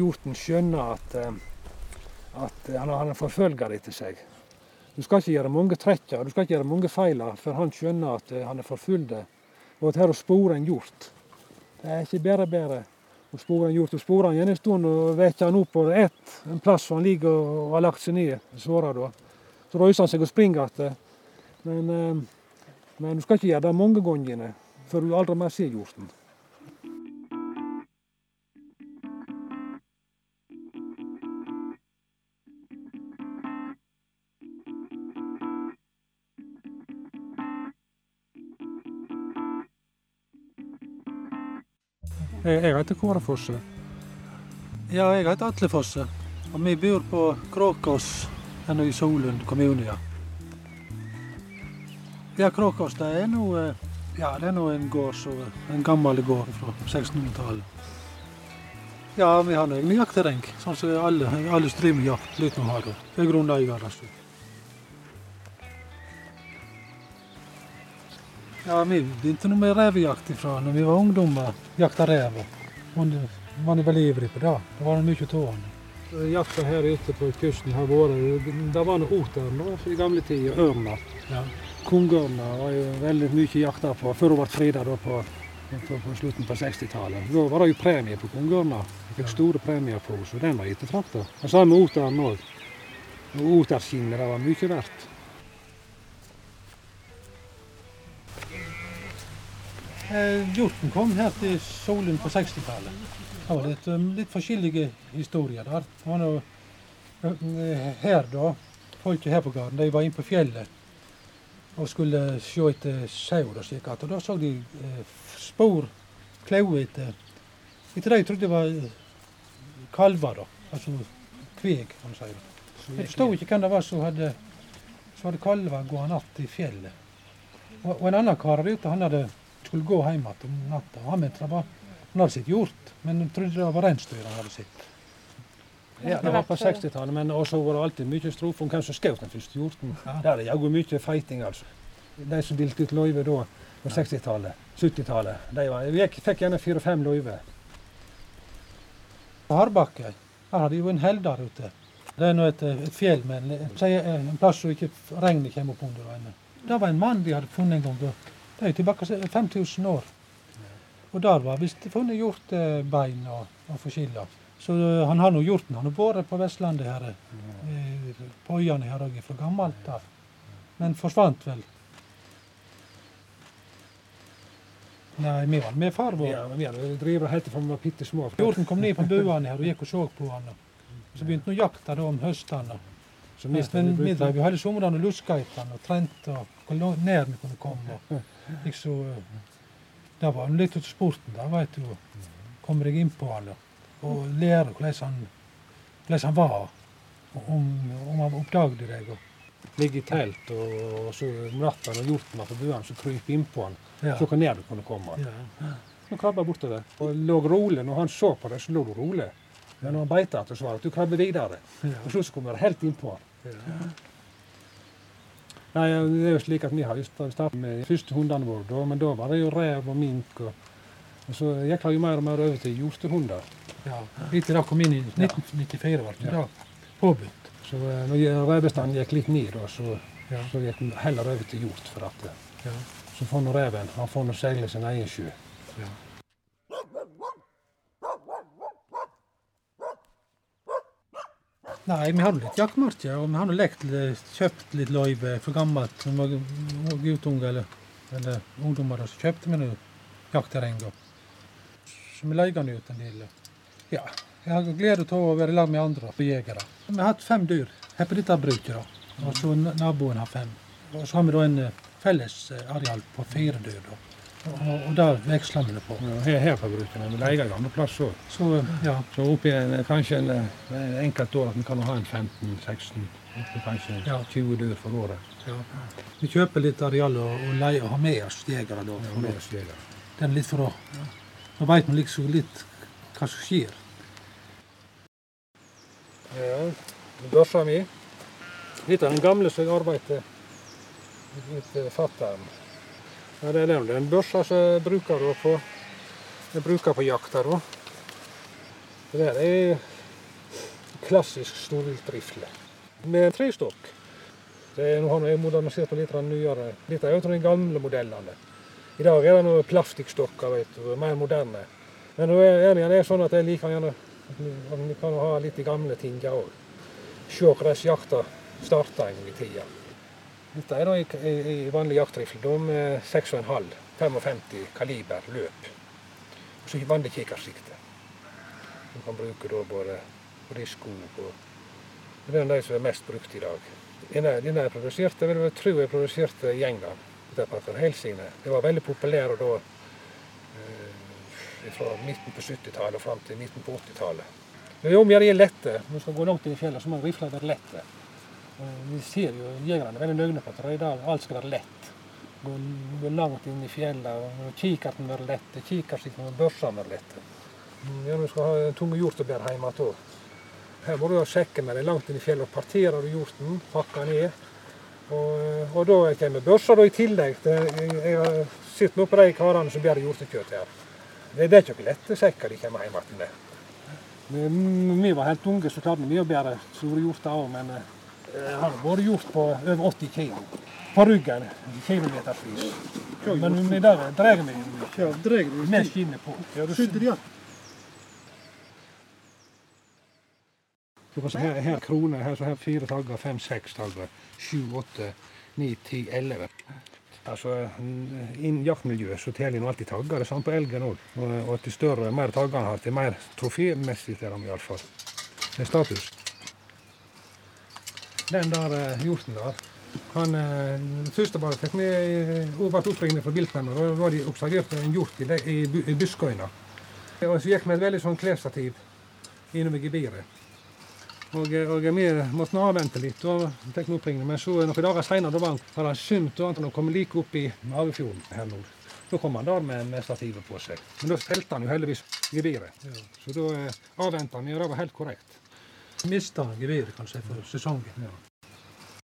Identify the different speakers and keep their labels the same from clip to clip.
Speaker 1: hjorten skjønner at, eh, at han har en forfølger etter seg. Du skal ikke gjøre mange trekker, du skal ikke gjøre mange feiler før han skjønner at eh, han er forfulgt. Og at her å spore en hjort, det er ikke bare bare å spore en hjort. Du sporer han gjerne en stund og vekker han opp på ett, en plass hvor han ligger og har lagt seg ned. Såret, da. Så røyser han seg og springer igjen. Men, eh, men du skal ikke gjøre det mange ganger før du aldri mer ser hjorten.
Speaker 2: Jeg, heter Kåre Fosse.
Speaker 3: Ja, jeg heter Atle Fosse. Og vi bor på Kråkås i Solund kommune. Ja, ja Kråkås det er nå ja, er nå en gård, så, en gammel gård fra 1600-tallet. Ja, vi har egen jaktterreng, sånn som alle, alle som med jakt, uten å ha det. Det. Ja, Vi begynte med revejakt ifra når vi var ungdommer. Jakta rev. Man var veldig ivrig på det. Det var mye av
Speaker 1: Jakta her ute på kysten har vært Det var noe otørn i gamle tider. Ørner. Ja. Kongeørner var jo veldig mye jakta på før hun ble frida på, på, på, slutten på 60-tallet. Da var det jo premie på kongørna. Vi fikk store premier på så den var ettertrakta. Det samme med oteren òg. Oterskinnet var mye verdt.
Speaker 3: Hjorten kom her til Solund på 60-tallet. Det var litt, um, litt, forskjellige historier der. Noe, uh, her da, Folket her på gården de var inne på fjellet og skulle se etter sau. Og slik, og da så de uh, spor, klauer etter Etter det jeg trodde det var kalver. da, Altså kveg, kan man si. Jeg forsto ikke hvem det var som hadde, som hadde kalver gående att i fjellet. Og, og en annen kar der ute, han hadde skulle gå hjem igjen om natta. Han mente det var han hadde sett hjort, men han trodde det var reinsdyr han hadde sett.
Speaker 1: Ja, Det var på 60-tallet, men også var det alltid mye strofe om hvem som skjøt den første hjorten. Ja. Der er det jaggu mye feiting, altså. De som delte ut løyve da på 60-tallet, 70-tallet, de fikk gjerne fire-fem løyver.
Speaker 3: På Hardbakke her hadde jo en hell der ute. Det er nå et, et fjell med en, en, plass som ikke regnet kommer opp under. Det var en mann de hadde funnet en gang. Det er tilbake 5000 år. Og der var visst funnet hjortebein og, og forskjeller. Så uh, han har nå hjorten. Han har vært på Vestlandet her, uh, på øyene her òg fra gammelt av. Men forsvant vel. Nei, vi var med far vår.
Speaker 1: Ja, vi hadde drevet helt fra vi var bitte små.
Speaker 3: Hjorten kom ned på buene her og gikk og så på han. Så begynte nå jakta da om høstene. Men vi drev jo hele sommeren og luska etter han og trente og hvor nær vi kunne komme. Liksom, det var litt av sporten. da, vet du. Komme deg inn på han og lære hvordan han, hvordan han var. Om, om han oppdaget deg.
Speaker 1: Ligge i telt og så om natta når hjorten var på buene, så krype innpå han. Ja. Så hvor nær du kunne komme. Ja. Så krabba bortover. Og lå rolig. Når han så på deg, så lå du rolig. Men når han beita, så var det at du krabber videre. Ja. Og så kommer du helt innpå han. Ja. Nei, det er jo slik at Vi har startet med første hundene våre, da, men da var det jo rev og mink. Og, og Så gikk det jo mer og mer over til hjortehunder.
Speaker 3: Ja, Etter det kom inn i 1994, ble det ja. påbudt.
Speaker 1: Så eh, når revbestanden gikk litt ned, da, så, ja. så gikk vi heller over til hjort. for at ja. Så får nå reven han får nå seile sin egen sjø. Ja.
Speaker 3: Nei, vi har litt jaktmarker, og vi har lekt, kjøpt litt løyve for gammelt. Som var guttunge eller, eller ungdommer, så kjøpte vi jaktterreng. Så vi leier den ut en del. Ja, jeg har glede av å være sammen med andre jegere. Vi har hatt fem dyr her på dette bruket, og så naboen har fem. Og så har vi da en eh, felles eh, areal på fire dyr. da. Og, og der veksler vi det på.
Speaker 1: Ja, her, her på bruken. Vi leier andre plass òg. Så, ja. så oppi en, kanskje en, en enkelt år at vi kan ha en 15-16, kanskje ja. 20 dyr for året. Ja.
Speaker 3: Vi kjøper litt areal og, og, leier, og har med oss jegere. da.
Speaker 1: Ja, med oss jegere.
Speaker 3: Den litt for å Nå veit man liksom litt hva som skjer.
Speaker 1: Ja, børsa mi. Litt av den gamle som jeg arbeidet med fatteren. Ja, det er den børsa som jeg bruker på, jeg bruker på jakta. Det der er klassisk storviltrifle med trestokk. Det er, nå har jeg modernisert på litt nyere. Dette er de gamle modellene. I dag er det noen plastikkstokker, du, mer moderne. Men det er sånn at jeg liker gjerne at vi kan ha litt gamle tingene òg. Se hvordan jakta starta en gang i tida. Dette er da i, i, vanlig jaktrifle med 6,5 55 kaliber løp. Og så vanlig kikkertsikte. Du kan bruke da både, både i skog og Det er de som er mest brukt i dag. Denne, denne er produsert, jeg vil tro er produsert i England. Helsine. Det var veldig populære da eh, fra midten på 70-tallet og fram til midten på 80-tallet. Men om de er lette, når du skal gå langt inn i fjellet, så må riflene være lette. Vi ser jo jegerne er veldig løgne på at Røydal alt skal være lett. Gå, langt inn i fjellet, og kikkerten være lett. kikkertsikten og børsene være lette. Ja, du skal ha tunge hjort å bære hjemme igjen. Her må du sjekke med deg langt inn i fjellet parterer du hjorten, pakker ned. Og, og da kommer børsa i tillegg. Til, jeg har sett nå på de karene som bærer hjortekjøtt her. Det, er ikke lette sekker de kommer hjem til. Vi var helt unge, så klarte vi å bære store hjorter òg, det har vært gjort på over 80 kg. På ryggen kilometerpris. Men i dag drar vi
Speaker 3: du
Speaker 1: med skinnet på. Her, her kroner, her, så her fire tagger, fem, seks tagger, sju, åtte, ni, ti, elleve. Altså, Innen jaktmiljøet så teller en alltid tagger. Det er samme på elgen òg. Og, og til større mer tagger en har, til mer trofémessig er de iallfall. Det er status. Den der uh, hjorten der han, uh, første bare fikk med ble oppringende fra viltnemnda. Da var de observert en hjort i, i, i buskøyna. Og så gikk vi et veldig sånn klesstativ innom gebiret. Og, og vi måtte avvente litt, og fikk oppringende. men så noen dager seinere hadde han skjønt at han kom like opp i Mavefjorden her nord. Da kom han der med, med stativet på seg. Men da stelte han jo heldigvis gebiret. Ja. Så da eh, avventa vi, og det var helt korrekt.
Speaker 3: Mista geviret kanskje for sesongen.
Speaker 1: Ja.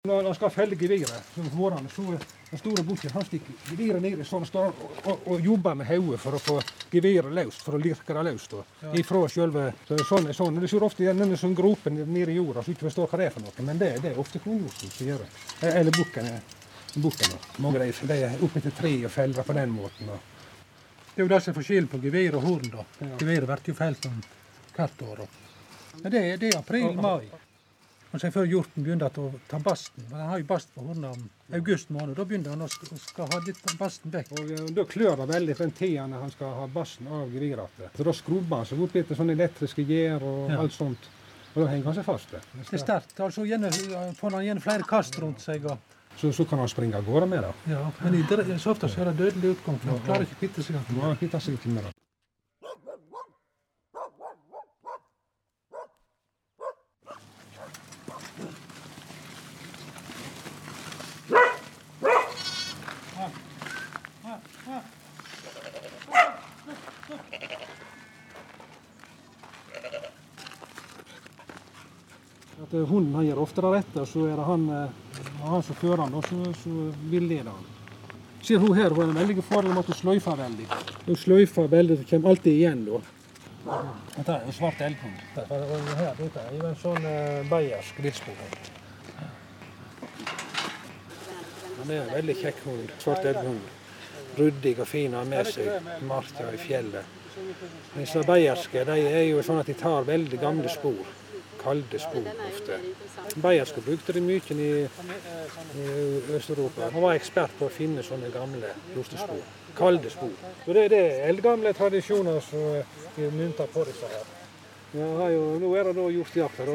Speaker 1: Når han skal felle geviret, om morgenen, så den store bukken han stikker geviret ned i sånn, står og, og, og jobber med hodet for å få geviret løst, for å lirke det løst. Ja. Ifra selve så sånn, sånn. Du ser ofte denne sånn gropen nede i jorda så ikke forstår hva det er for noe, men det, det er ofte kronhjorten som gjør det. Eller bukken. bukken Mange de, de er oppe etter tre og feller på den måten. Og.
Speaker 3: Det er jo det som er forskjellen på gevir og horn. da. Ja. Geviret blir jo felt hvert år. Men det, det er april-mai. Og Før hjorten begynner å ta basten. Den har jo bast på horna om august måned. Da begynner han å skal ha litt basten vekk.
Speaker 1: Og uh, Da klør det veldig den tida når han skal ha basten av gevirrattet. Så Da skrubber han seg opp etter sånne elektriske gjær og ja. alt sånt. Og da henger han seg fast. Det,
Speaker 3: det er sterkt. Altså, gjerne, får han igjen flere kast rundt seg. og
Speaker 1: så, så, kan han springe av gårde med det.
Speaker 3: Ja, men i, så ofte så er det dødelig utgang. for Han klarer ikke å kvitte seg
Speaker 1: med det. At eh, hunden han gjør ofte det rette, og så er det han, eh, han som fører han, så, så villeder han. Ser hun her, hun er en veldig fordel med at hun sløyfer veldig. Hun sløyfer veldig, det kommer alltid igjen da. Dette er en svart elghund. Dette er jo en sånn uh, bayersk villsporhund. Han er en veldig kjekk hund. Svart elghund. Ryddig og fin av med seg marka i fjellet. Disse bayerske de er jo sånn at de tar veldig gamle spor kalde spor ofte. Bayerske brukte det mye i, i Øst-Europa. Han var ekspert på å finne sånne gamle hjortespor. Kalde spor. Så det, det er eldgamle tradisjoner som vi mynta på disse her. Jo, nå er det hjortejakt her.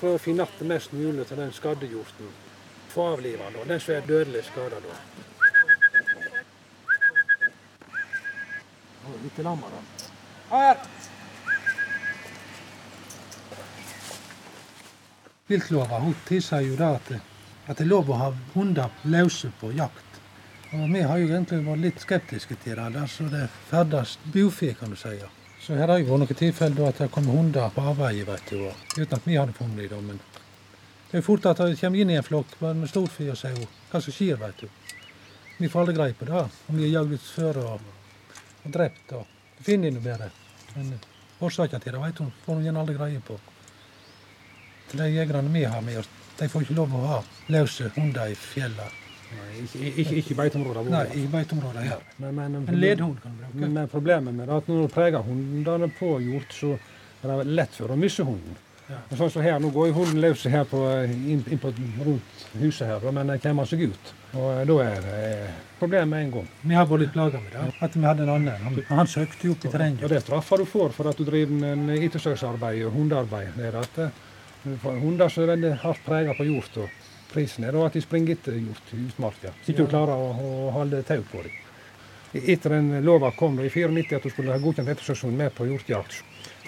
Speaker 1: Prøver å finne igjen mest mulig til den skadde hjorten. Få avlive den, den som er dødelig skada. Litt lammer, da. Her!
Speaker 3: Viltlova hun tilsier jo da at, at det er lov å ha hunder løse på jakt. Og Vi har jo egentlig vært litt skeptiske til det. Altså det ferdes bufe, kan du si. Så her har jo vært noen tilfeller at det kommer hunder på avveie, vet du, uten at vi hadde funnet dem. Men det er jo fort at det kommer inn i en flokk med storfe og sier hva som skjer, vet du. Vi får aldri greie på det. Om vi er jagd ut før og, og drept. og finner noe bedre. Men årsaken til det vet hun, får gjerne aldri greie på. De jegerne vi har med oss, de får ikke lov å ha løse hunder i fjellet.
Speaker 1: Nei, ikke, i beiteområder
Speaker 3: Nei,
Speaker 1: ikke
Speaker 3: i beiteområdet her.
Speaker 1: Men, men,
Speaker 3: En ledhund kan du bruke.
Speaker 1: Men problemet med det er at når du preger hundene på hjort, så er det lett for å miste hunden.
Speaker 3: Ja.
Speaker 1: Og Sånn som her, Nå går jo hunden løs her på, inn, inn på, rundt huset her, men den kommer seg ut. Og eh, da er det eh, problem med en gang.
Speaker 3: Vi har vært litt plaga med det. At vi hadde en annen. Han, han søkte jo opp i
Speaker 1: Og
Speaker 3: Det
Speaker 1: det straffer du får for at du driver med ettersøksarbeid og hundearbeid. Det er at eh, får hunder som er veldig hardt preget på hjort. og Prisen er da at de springer etter hjort i utmarka. Hvis ikke du klarer å, å holde tau på dem. Etter den lova kom da i 94 at du skulle ha godkjent ettersøkshund med på hjortjakt,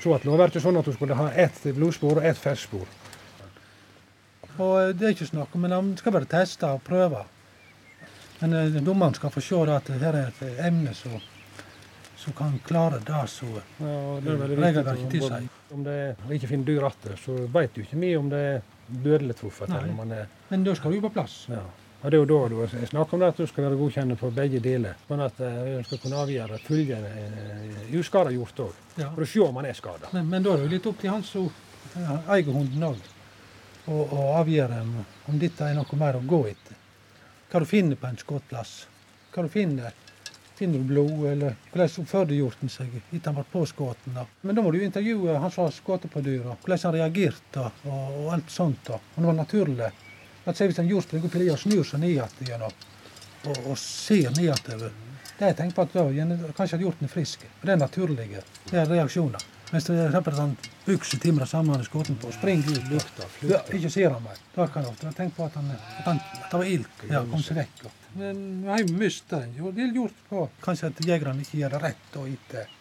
Speaker 1: så at lovverket sånn at du skulle ha ett blodspor og ett ferskspor.
Speaker 3: Og eh, det er ikke snakk om, men de skal bare teste og prøve. Men eh, dommeren skal få se da at her er et emne som som kan klare det som
Speaker 1: Ja, det er veldig
Speaker 3: Regelverket tilsier.
Speaker 1: Om, det er, ikke finner dyr igjen, så vet du ikke mye om det er dødelig truffet.
Speaker 3: Men da skal du på plass.
Speaker 1: Ja. Og Det er jo da du er snakk om at du skal være godkjent på begge deler. Sånn at eh, en skal kunne avgjøre følgende av uskada hjort òg.
Speaker 3: Ja.
Speaker 1: For å se om han er skada.
Speaker 3: Men, men da er det jo litt opp til han som eh, eier hunden òg, å avgjøre om, om dette er noe mer å gå etter. Hva du finner på en skottplass. Hva du finner. Finner blod, eller hvordan oppførte hjorten seg etter han ble påskutt? Men da må du intervjue han som har skutt på dyra, hvordan han reagerte og, og alt sånt. da. Og det var naturlig. At se, Hvis en hjort ligger opp lia og snur seg ned igjen og, og, ser nedover det jeg tenker på at da, Kanskje at hjorten er frisk. Det er naturlige. Det er reaksjoner. Mens det er sånn bukse timra sammen med skoten på springer ut.
Speaker 1: Lukta,
Speaker 3: Ja, ikke ser han mer. Da kan jeg ofte tenke på at, han, at, han, at det var ild. Ja, kom seg vekk. Men har jo den. Jo, det er gjort på Kanskje at jegerne ikke gjør det rett da etter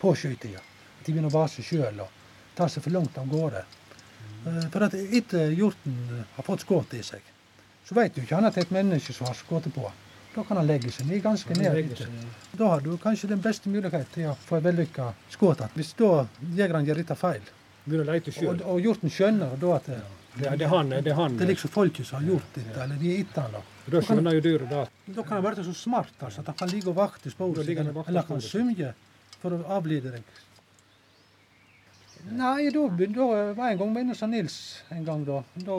Speaker 3: påskytinga. At de begynner å vase sjøl og tar seg for langt av gårde. Eh, For at etter hjorten har fått skudd i seg, så vet du ikke han at det er et menneske som har skutt på. Da kan han legge seg ned ganske ned. Da har du kanskje den beste mulighet til å få en vellykka skudd. Hvis da jegeren gjør dette feil, og, og hjorten skjønner da at det,
Speaker 1: Det, det han. Det han.
Speaker 3: det er liksom folket som har gjort dette, eller de er etter han da.
Speaker 1: Da skjønner jo dyret det.
Speaker 3: Da kan han være så smart altså, at han kan ligge og vakte sporet, eller han kan symje for å avlede deg. Nei, da, da var en gang med Nils Nils en gang da. Da,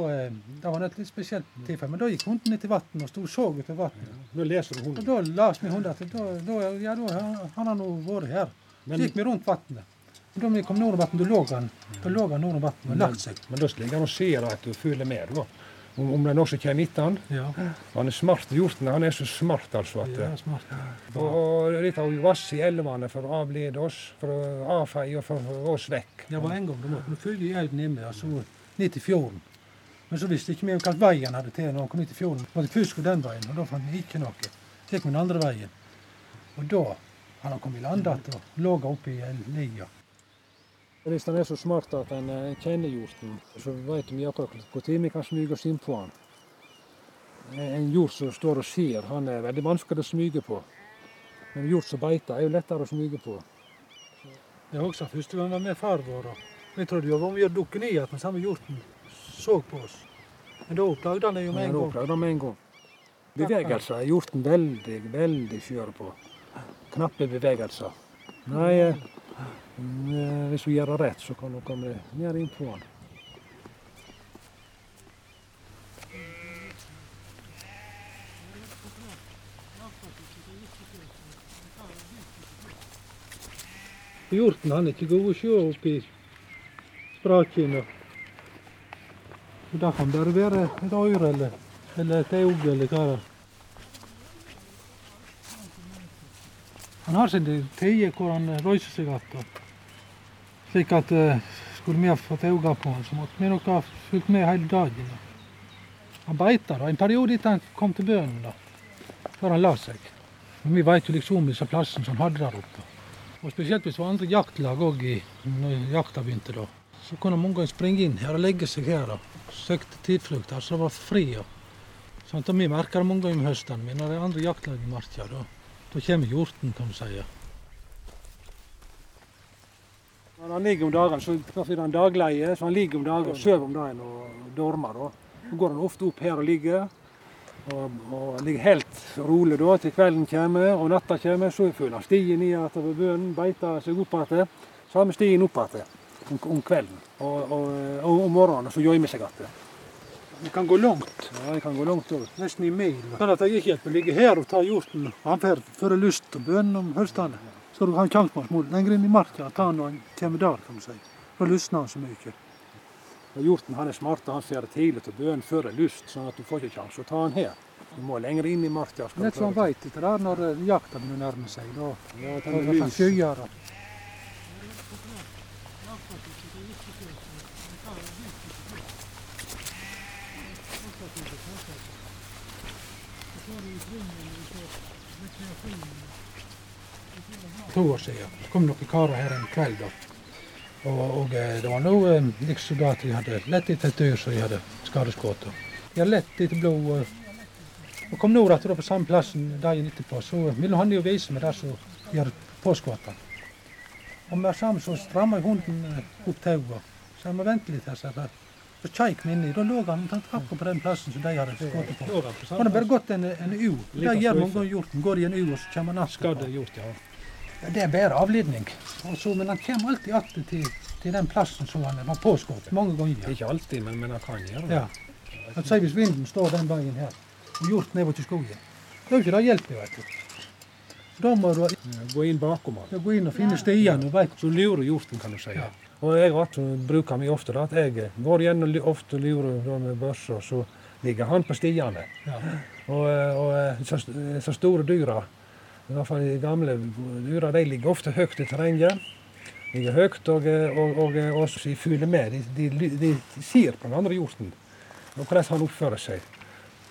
Speaker 3: det var et litt spesielt tilfelle. Men da gikk hunden ned til vannet og sto og så utover vannet.
Speaker 1: Nå leser du
Speaker 3: Og da las vi hunden at da, da, ja, da han har nå vært her.
Speaker 1: Men,
Speaker 3: gikk vi rundt vannet. Da vi kom nordover vannet, da lå han, da lå han nord vannet og lagt seg.
Speaker 1: men da ligger han og ser at du følger med. da. Om, om det er noe som kommer etter han.
Speaker 3: Ja,
Speaker 1: Han er smart, hjorten. Han er så smart, altså. at...
Speaker 3: ja smart.
Speaker 1: Og, og litt av vass i elvene for å avlede oss, for å avfeie og for oss vekk.
Speaker 3: Det var en gang da måtte vi følge elven hjemme, altså ned til fjorden. Men så visste ikke vi hvilken vei han hadde til når han kom ut i fjorden. Vi måtte gå den veien, og da fant vi ikke noe. Så gikk vi den andre veien. Og da hadde han kommet i land igjen og lå oppe i lia.
Speaker 1: Hvis han er så smart at han eh, kjenner hjorten, så vet vi akkurat når vi kan smyge oss innpå han. En hjort som står og ser, han er veldig vanskelig å smyge på. Men en hjort som beiter, er jo lettere å smyge på.
Speaker 3: Det husker første gang jeg var med far vår. Vi trodde jo vi hadde dukket ned at den samme hjorten så på oss. Men da oppdaget han det jo med en
Speaker 1: da
Speaker 3: gang.
Speaker 1: prøvde han med en gang. Bevegelser er hjorten veldig, veldig skjør på. Knappe bevegelser. Nei, mm, eh, hvis hun gjør det rett, så kan hun komme ned innpå den.
Speaker 3: Hjorten han er ikke god å se oppi spraken. Det kan bare være et øre eller, eller et øye eller hva det er. Han har sine tider hvor han eh, reiser seg igjen. Slik at eh, skulle vi ha fått øye på han, så måtte vi nok ha fulgt med hele dagen. Han beita da, en periode etter han kom til bønnen, da, før han la seg. Men vi veit jo liksom om disse plassene som han hadde der oppe. Og spesielt hvis det var andre jaktlag òg når jakta begynte. da. Så kunne mange ganger springe inn her og legge seg her. da. Søkte tilflukt her, så det var fri. Ja. Sånn at vi merker det mange ganger om høsten, når det andre jaktlag i marka, da, kommer hjorten, kan du si.
Speaker 1: Han ligger om dagene, så er han dagleie, så han ligger om dagen og sover om dagen og dormer. da. Så går han ofte opp her og ligger. Og, og ligger helt rolig da til kvelden kommer og natta kommer. Så følger han stien ned ved bønnen, beiter seg opp igjen. Samme stien opp igjen. om, om kvelden. Og, og, og om morgenen så gjemmer seg igjen.
Speaker 3: Det kan gå langt.
Speaker 1: Ja, jeg kan gå langt over.
Speaker 3: Nesten i mil. Sånn at jeg ikke hjelper å ligge her og ta hjorten. Han får føre lyst og bønene om høstene. Så du har en sjanse på å smole lenger inn i marka ta han når han kommer der, kan du si. Da lysner han så mye.
Speaker 1: Og hjorten han er smart, han får tidlig til bøen før det er lyst, sånn at du får ikke sjanse å ta han her. Du må lenger inn i marka.
Speaker 3: Nett så han veit det når eh, jakta begynner å nærme seg. Da
Speaker 1: Ja,
Speaker 3: da
Speaker 1: ta
Speaker 3: kan
Speaker 1: med
Speaker 3: han
Speaker 1: lys.
Speaker 3: skygge det. To år siden så kom noen karer her en kveld. da. Og, og eh, det var nå eh, da at de hadde lett etter et dyr som de hadde skadeskutt. De hadde lett etter blod. Og, og kom nå at på samme plassen dagen etterpå, så ville han jo vise meg det som de hadde påskutt. Og med det samme så stramma hunden eh, opp tauet. Så jeg må vente litt her, Så kjeik vi i, Da lå han omtrent akkurat på den plassen som de hadde skutt på.
Speaker 1: Han på
Speaker 3: har bare gått en, en u. Det gjør man
Speaker 1: sløyfe.
Speaker 3: ganger hjorten. Går i en u, og så kommer han
Speaker 1: hjort, ja.
Speaker 3: Ja, Det er bare avledning. Også, men han kommer alltid atter til, til den plassen som han var påskutt. Mange ganger.
Speaker 1: Ikke alltid, men, men han kan gjøre det.
Speaker 3: Ja. At si hvis vinden står den veien her, og hjorten er borti skogen, da er jo ikke det hjelp, vet du. Da må du
Speaker 1: Gå inn bakom han.
Speaker 3: gå inn og finne stiene.
Speaker 1: Så lurer hjorten, kan du si.
Speaker 3: Ja.
Speaker 1: Og jeg bruker meg ofte da, at jeg går gjennom ofte lurer da med børsa, så ligger han på stiene.
Speaker 3: Ja.
Speaker 1: Og, og så, så store dyra, i hvert fall de gamle dyra, de ligger ofte høyt i terrenget. Ligger høyt og, og, og, og de følger med. De, de, de, de ser på den andre hjorten og hvordan han oppfører seg.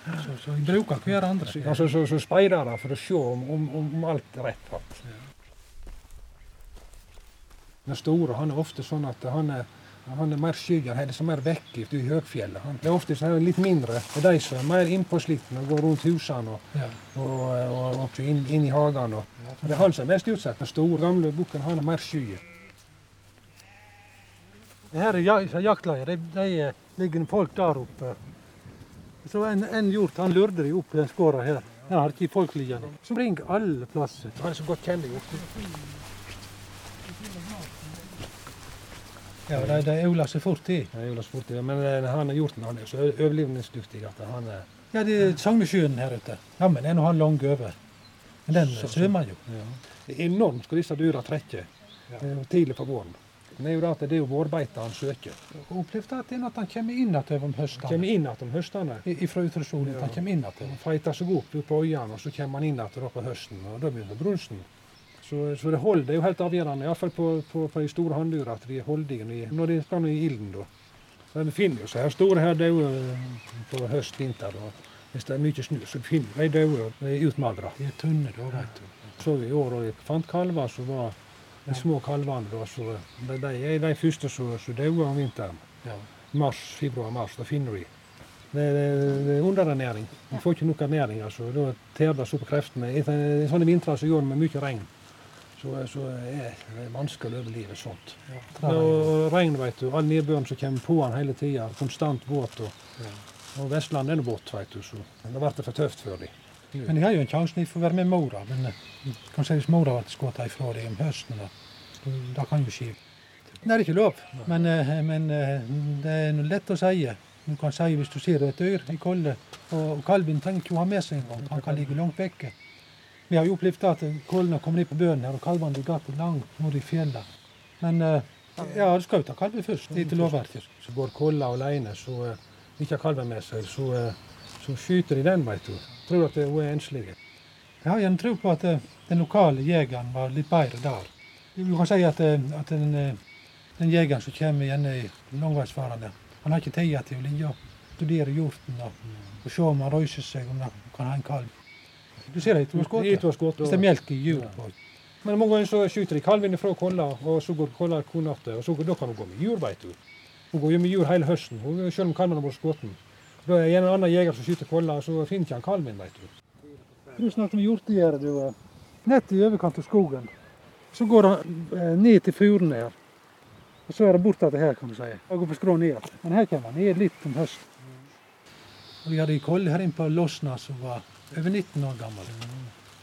Speaker 3: Så, så jeg bruker hverandre.
Speaker 1: Ja, så, så speider de for å se om, om, om alt er rett. fatt. Den store han er ofte sånn at han er, han er mer skyggen, han er liksom mer vekk ute i høgfjellet. Han er ofte han er litt mindre. Det er de som er mer innpåslitne og går rundt husene og,
Speaker 3: Ja.
Speaker 1: og, og og inn, inn i hagene. Det er han som er mest utsatt. Den store, gamle bukken han er mer
Speaker 3: sky. Her er ja- jaktleier. De, de eh, ligger folk der oppe. Så en, en hjort han lurte de opp den skåra her. Her har ikke folk liggende. Så springer alle plasser.
Speaker 1: Han er så godt kjent hjorten.
Speaker 3: Ja, de, de øler seg fort i.
Speaker 1: Det er seg fort i, Men eh, han hjorten han er så overlevelsesdyktig at han er
Speaker 3: Ja, det er Sognesjøen her ute. Ja, men er nå han lang over. Men den
Speaker 1: Så-
Speaker 3: svømmer jo.
Speaker 1: Ja. Det er enormt hvor disse dyra trekker
Speaker 3: Ja.
Speaker 1: eh, tidlig på våren. Men det er jo det at det er jo vårbeita han søker.
Speaker 3: Og opplevde at han kommer inn igjen om
Speaker 1: høstene.
Speaker 3: høsten.
Speaker 1: kommer inn igjen om høstene.
Speaker 3: Fra utresolen.
Speaker 1: Ja.
Speaker 3: Han kommer inn igjen.
Speaker 1: Feiter seg opp på øyene, og så kommer han inn igjen på høsten. og Da begynner brunsten. Så, så det holder, det er jo helt avgjørende, iallfall på, på, på de store hanndyra, at de er holdige når de- skal i ilden. da. Så De finner jo seg her store her døde på høst, vinter. og Hvis det er mye snø, så finner de dauer utmaldra.
Speaker 3: De er tynne da, vet du.
Speaker 1: så vi i år og vi fant kalver som var de små kalvene. Da, så de, de er de første som døde om vinteren.
Speaker 3: Ja.
Speaker 1: Mars, februar-mars, da finner vi. Det, det, det er underernæring. Du får ikke nok ernæring. altså. Da tærer det opp på kreftene. I i sånne vintre så gjør det med mye regn. Så, så er det vanskelig å overleve sånt.
Speaker 3: Ja.
Speaker 1: Og regn, vet du. All nedbøren som kommer på han hele tida. Konstant våt. Og,
Speaker 3: Ja.
Speaker 1: og Vestlandet er vått, vet du. Så det ble for tøft for dem.
Speaker 3: Men de har jo en sjanse de får være med mora. Men kanskje kan si hvis mora ble skutt ifra dem om høsten, da, da kan jo skje. Det er ikke lov, men, eh, men eh, det er lett å si. Du kan si hvis du ser et dyr i kolde, og kalven trenger ikke å ha med seg engang. Han kan ligge langt vekke. Vi har jo opplevd at kollene kommer ned på bøen her, og kalvene går alltid langt nord i fjellet. Men eh, ja, du skal jo ta kalven først, etter lovverket.
Speaker 1: Så går kåla alene, så eh, ikke har kalven med seg, så, eh, så skyter de den, veit du. Tror at hun er enslig.
Speaker 3: Jeg har gjerne tro på at eh, den lokale jegeren var litt bedre der. Du kan si at, eh, at den, eh, den jegeren som kommer gjerne i langveisfarende, han har ikke tid til å ligge og studere hjorten og, og se om han røyser seg, om han kan ha en kalv. Du ser det i to
Speaker 1: De
Speaker 3: skudd.
Speaker 1: to har skutt,
Speaker 3: Hvis det er melk i hjul på.
Speaker 1: Men mange ganger så skyter de kalven fra kolla, og så går kolla konatte, og så, da kan hun gå med jur, vet du. Hun går jo med jur hele høsten, selv om kalven har vært skutt. Da er det en annen jeger som skyter kolla, og så finner ikke han kalven, vet du.
Speaker 3: Du snakket om hjortegjerdet, du. Nett i overkant av skogen. Så går det eh, ned til furene her. Og så er det til her, kan du si. Og går på skrå ned. Men her kommer han ned litt om høsten. Vi hadde ei kolle her inne på Losna som var over 19 år gammel.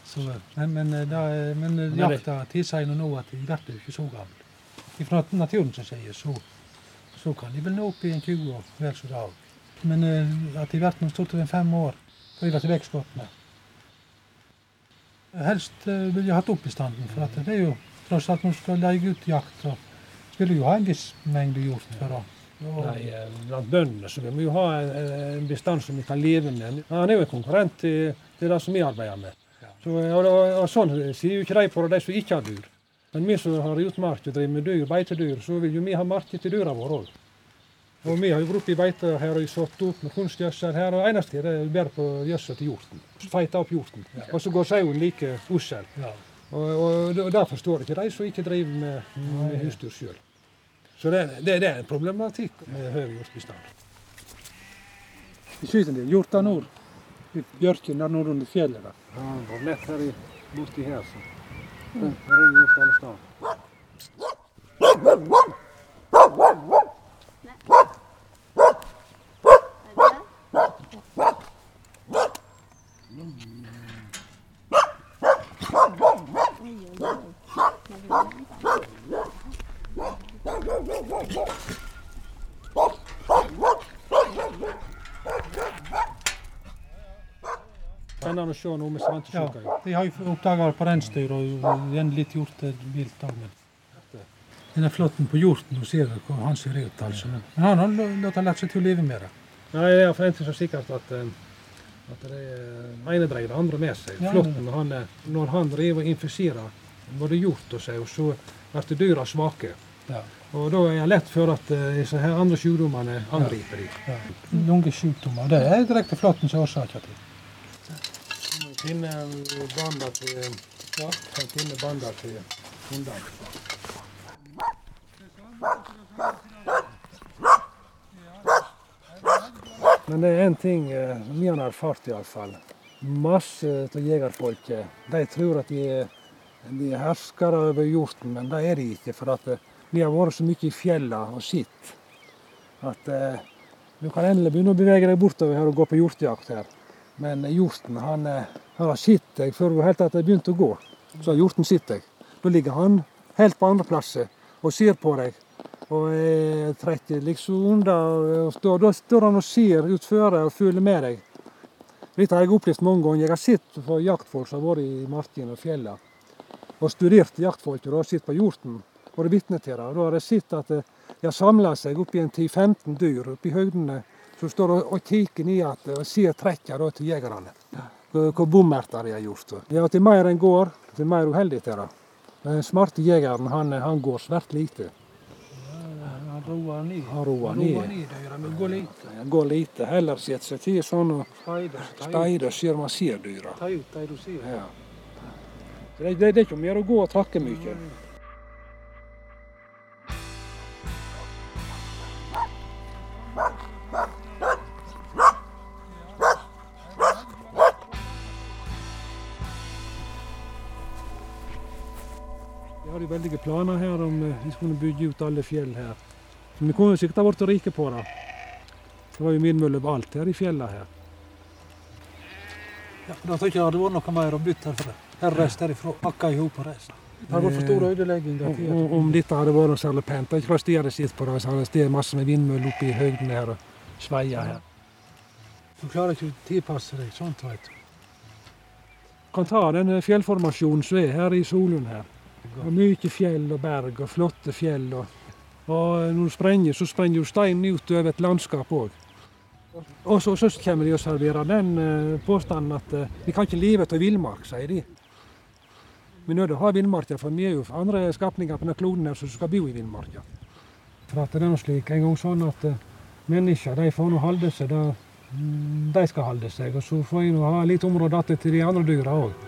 Speaker 3: Så, eh, men, men, eh, da, eh, men eh,
Speaker 1: det-
Speaker 3: jakta tilsier nå at de blir ikke så gamle. fra naturens side, så, så kan de vel nå opp i en 20 år, vel så det òg. Men at de blir stort over fem år, driver til vekstgodt Helst ville vil jeg hatt opp bestanden, for det er jo tross alt når du skal leie ut jakt, så skal du jo ha en viss mengde hjort for å
Speaker 1: Nei, eh, blant bøndene så vi må jo ha en, en bestand som vi kan leve med. Han er jo en konkurrent til, til det som vi arbeider med. Så, og, og, og sånn sier jo ikke de på det, de som ikke har dyr. Men vi som har utmark og driver med dyr, beitedyr, så vil jo vi ha marked til dyra våre òg. Og vi har jo vært i beite her og satt opp med kunstgjødsel her, og eneste er vi bære på gjødsel til hjorten. Feite opp hjorten. Og så går sauen like ussel. Og, og, og det forstår ikke de som ikke driver med, med husdyr sjøl. Så det, det, det er en problematikk med høy hjortebestand.
Speaker 3: Vi skyter en del hjort nord. Bjørken der nord under fjellet. der.
Speaker 1: Ja, det går lett her i, borti her, så. Her er det hjort alle steder. Å se noe med
Speaker 3: Ja, de har jo oppdaga på reinsdyr og igjen litt hjort er vilt òg. Denne flåtten på hjorten, nå ser hvor han ser ut. altså. Men han har lært seg til å leve med det.
Speaker 1: Nei, det er en ting så sikkert at, eh, at det er ene dreier det andre med seg. Flåtten, han, når han driver og infiserer både hjort og sau, så blir dyra svake.
Speaker 3: Ja.
Speaker 1: Og da er det lett for at eh, disse her andre sykdommene angriper dem.
Speaker 3: Ja. Lungesykdommer, det er direkte flåtten som årsaker til.
Speaker 1: Finne banda til ja, finne bander til hundene. Men det er én ting eh, vi har erfart iallfall. Masse av jegerfolket de tror at de de er herskere over hjorten, men det er de ikke. For at eh, de har vært så mye i fjellene og sett at eh, du kan endelig begynne å bevege deg bortover her og gå på hjortejakt her. Men hjorten han, eh, har sett deg før du helt at har begynt å gå. Så har hjorten sett deg. Da ligger han helt på andre plasser og ser på deg. Og er trekker liksom under. og Da står han og ser utfor og følger med deg. Dette har jeg opplevd mange ganger. Jeg har sett på jaktfolk som har vært i markene og fjellene. og studert jaktfolk og sett på hjorten. Vært vitne til det. Da har jeg sett at eh, de har samla seg oppi en 10-15 dyr oppi høydene som står og, kikker ned og ser trekkene til jegerne. Hvor bommerter de har gjort. Ja, til mer en går, til mer uheldig er det. Den smarte jegeren han, han går svært lite.
Speaker 3: Han roer ned.
Speaker 1: Han roer ned.
Speaker 3: dyra, men går lite.
Speaker 1: Han går lite. Heller setter seg til sånn og
Speaker 3: speider
Speaker 1: ser man ser dyra.
Speaker 3: Ta ut de du ser.
Speaker 1: Ja. Det, det, det er ikke mer å gå og trakke mye. Vi skulle bygge ut alle fjell her. Men vi kunne sikkert ha blitt rike på det. Det var jo vindmøller overalt her i fjellene her.
Speaker 3: Ja, Da tror jeg ikke det hadde vært noe mer å bytte herfra. Her reiste herifra, pakka i hop og reiste. Det hadde vært for stor ødelegging.
Speaker 1: Om, om- dette hadde vært noe særlig pent. Det er ikke de hadde sett på det. Så hadde det masse med vindmøller oppe i høyden her og sveia her.
Speaker 3: Du klarer ikke å tilpasse deg sånt, veit du.
Speaker 1: Kan ta den fjellformasjonen som er her i Solund her. Og mye fjell og berg og flotte fjell. Og, og når du sprenger, så sprenger jo steinen ut over et landskap òg. Og så, så kommer de og serverer den eh, påstanden at eh, vi kan ikke leve av villmark, sier de. Vi er nødt til å ha villmarka, for vi er jo andre skapninger på denne kloden her som skal bo i villmarka. For at det er slik en gang sånn at eh, mennesker de får nå holde seg der mm, de skal holde seg, og så får en ha litt område igjen til de andre dyra òg.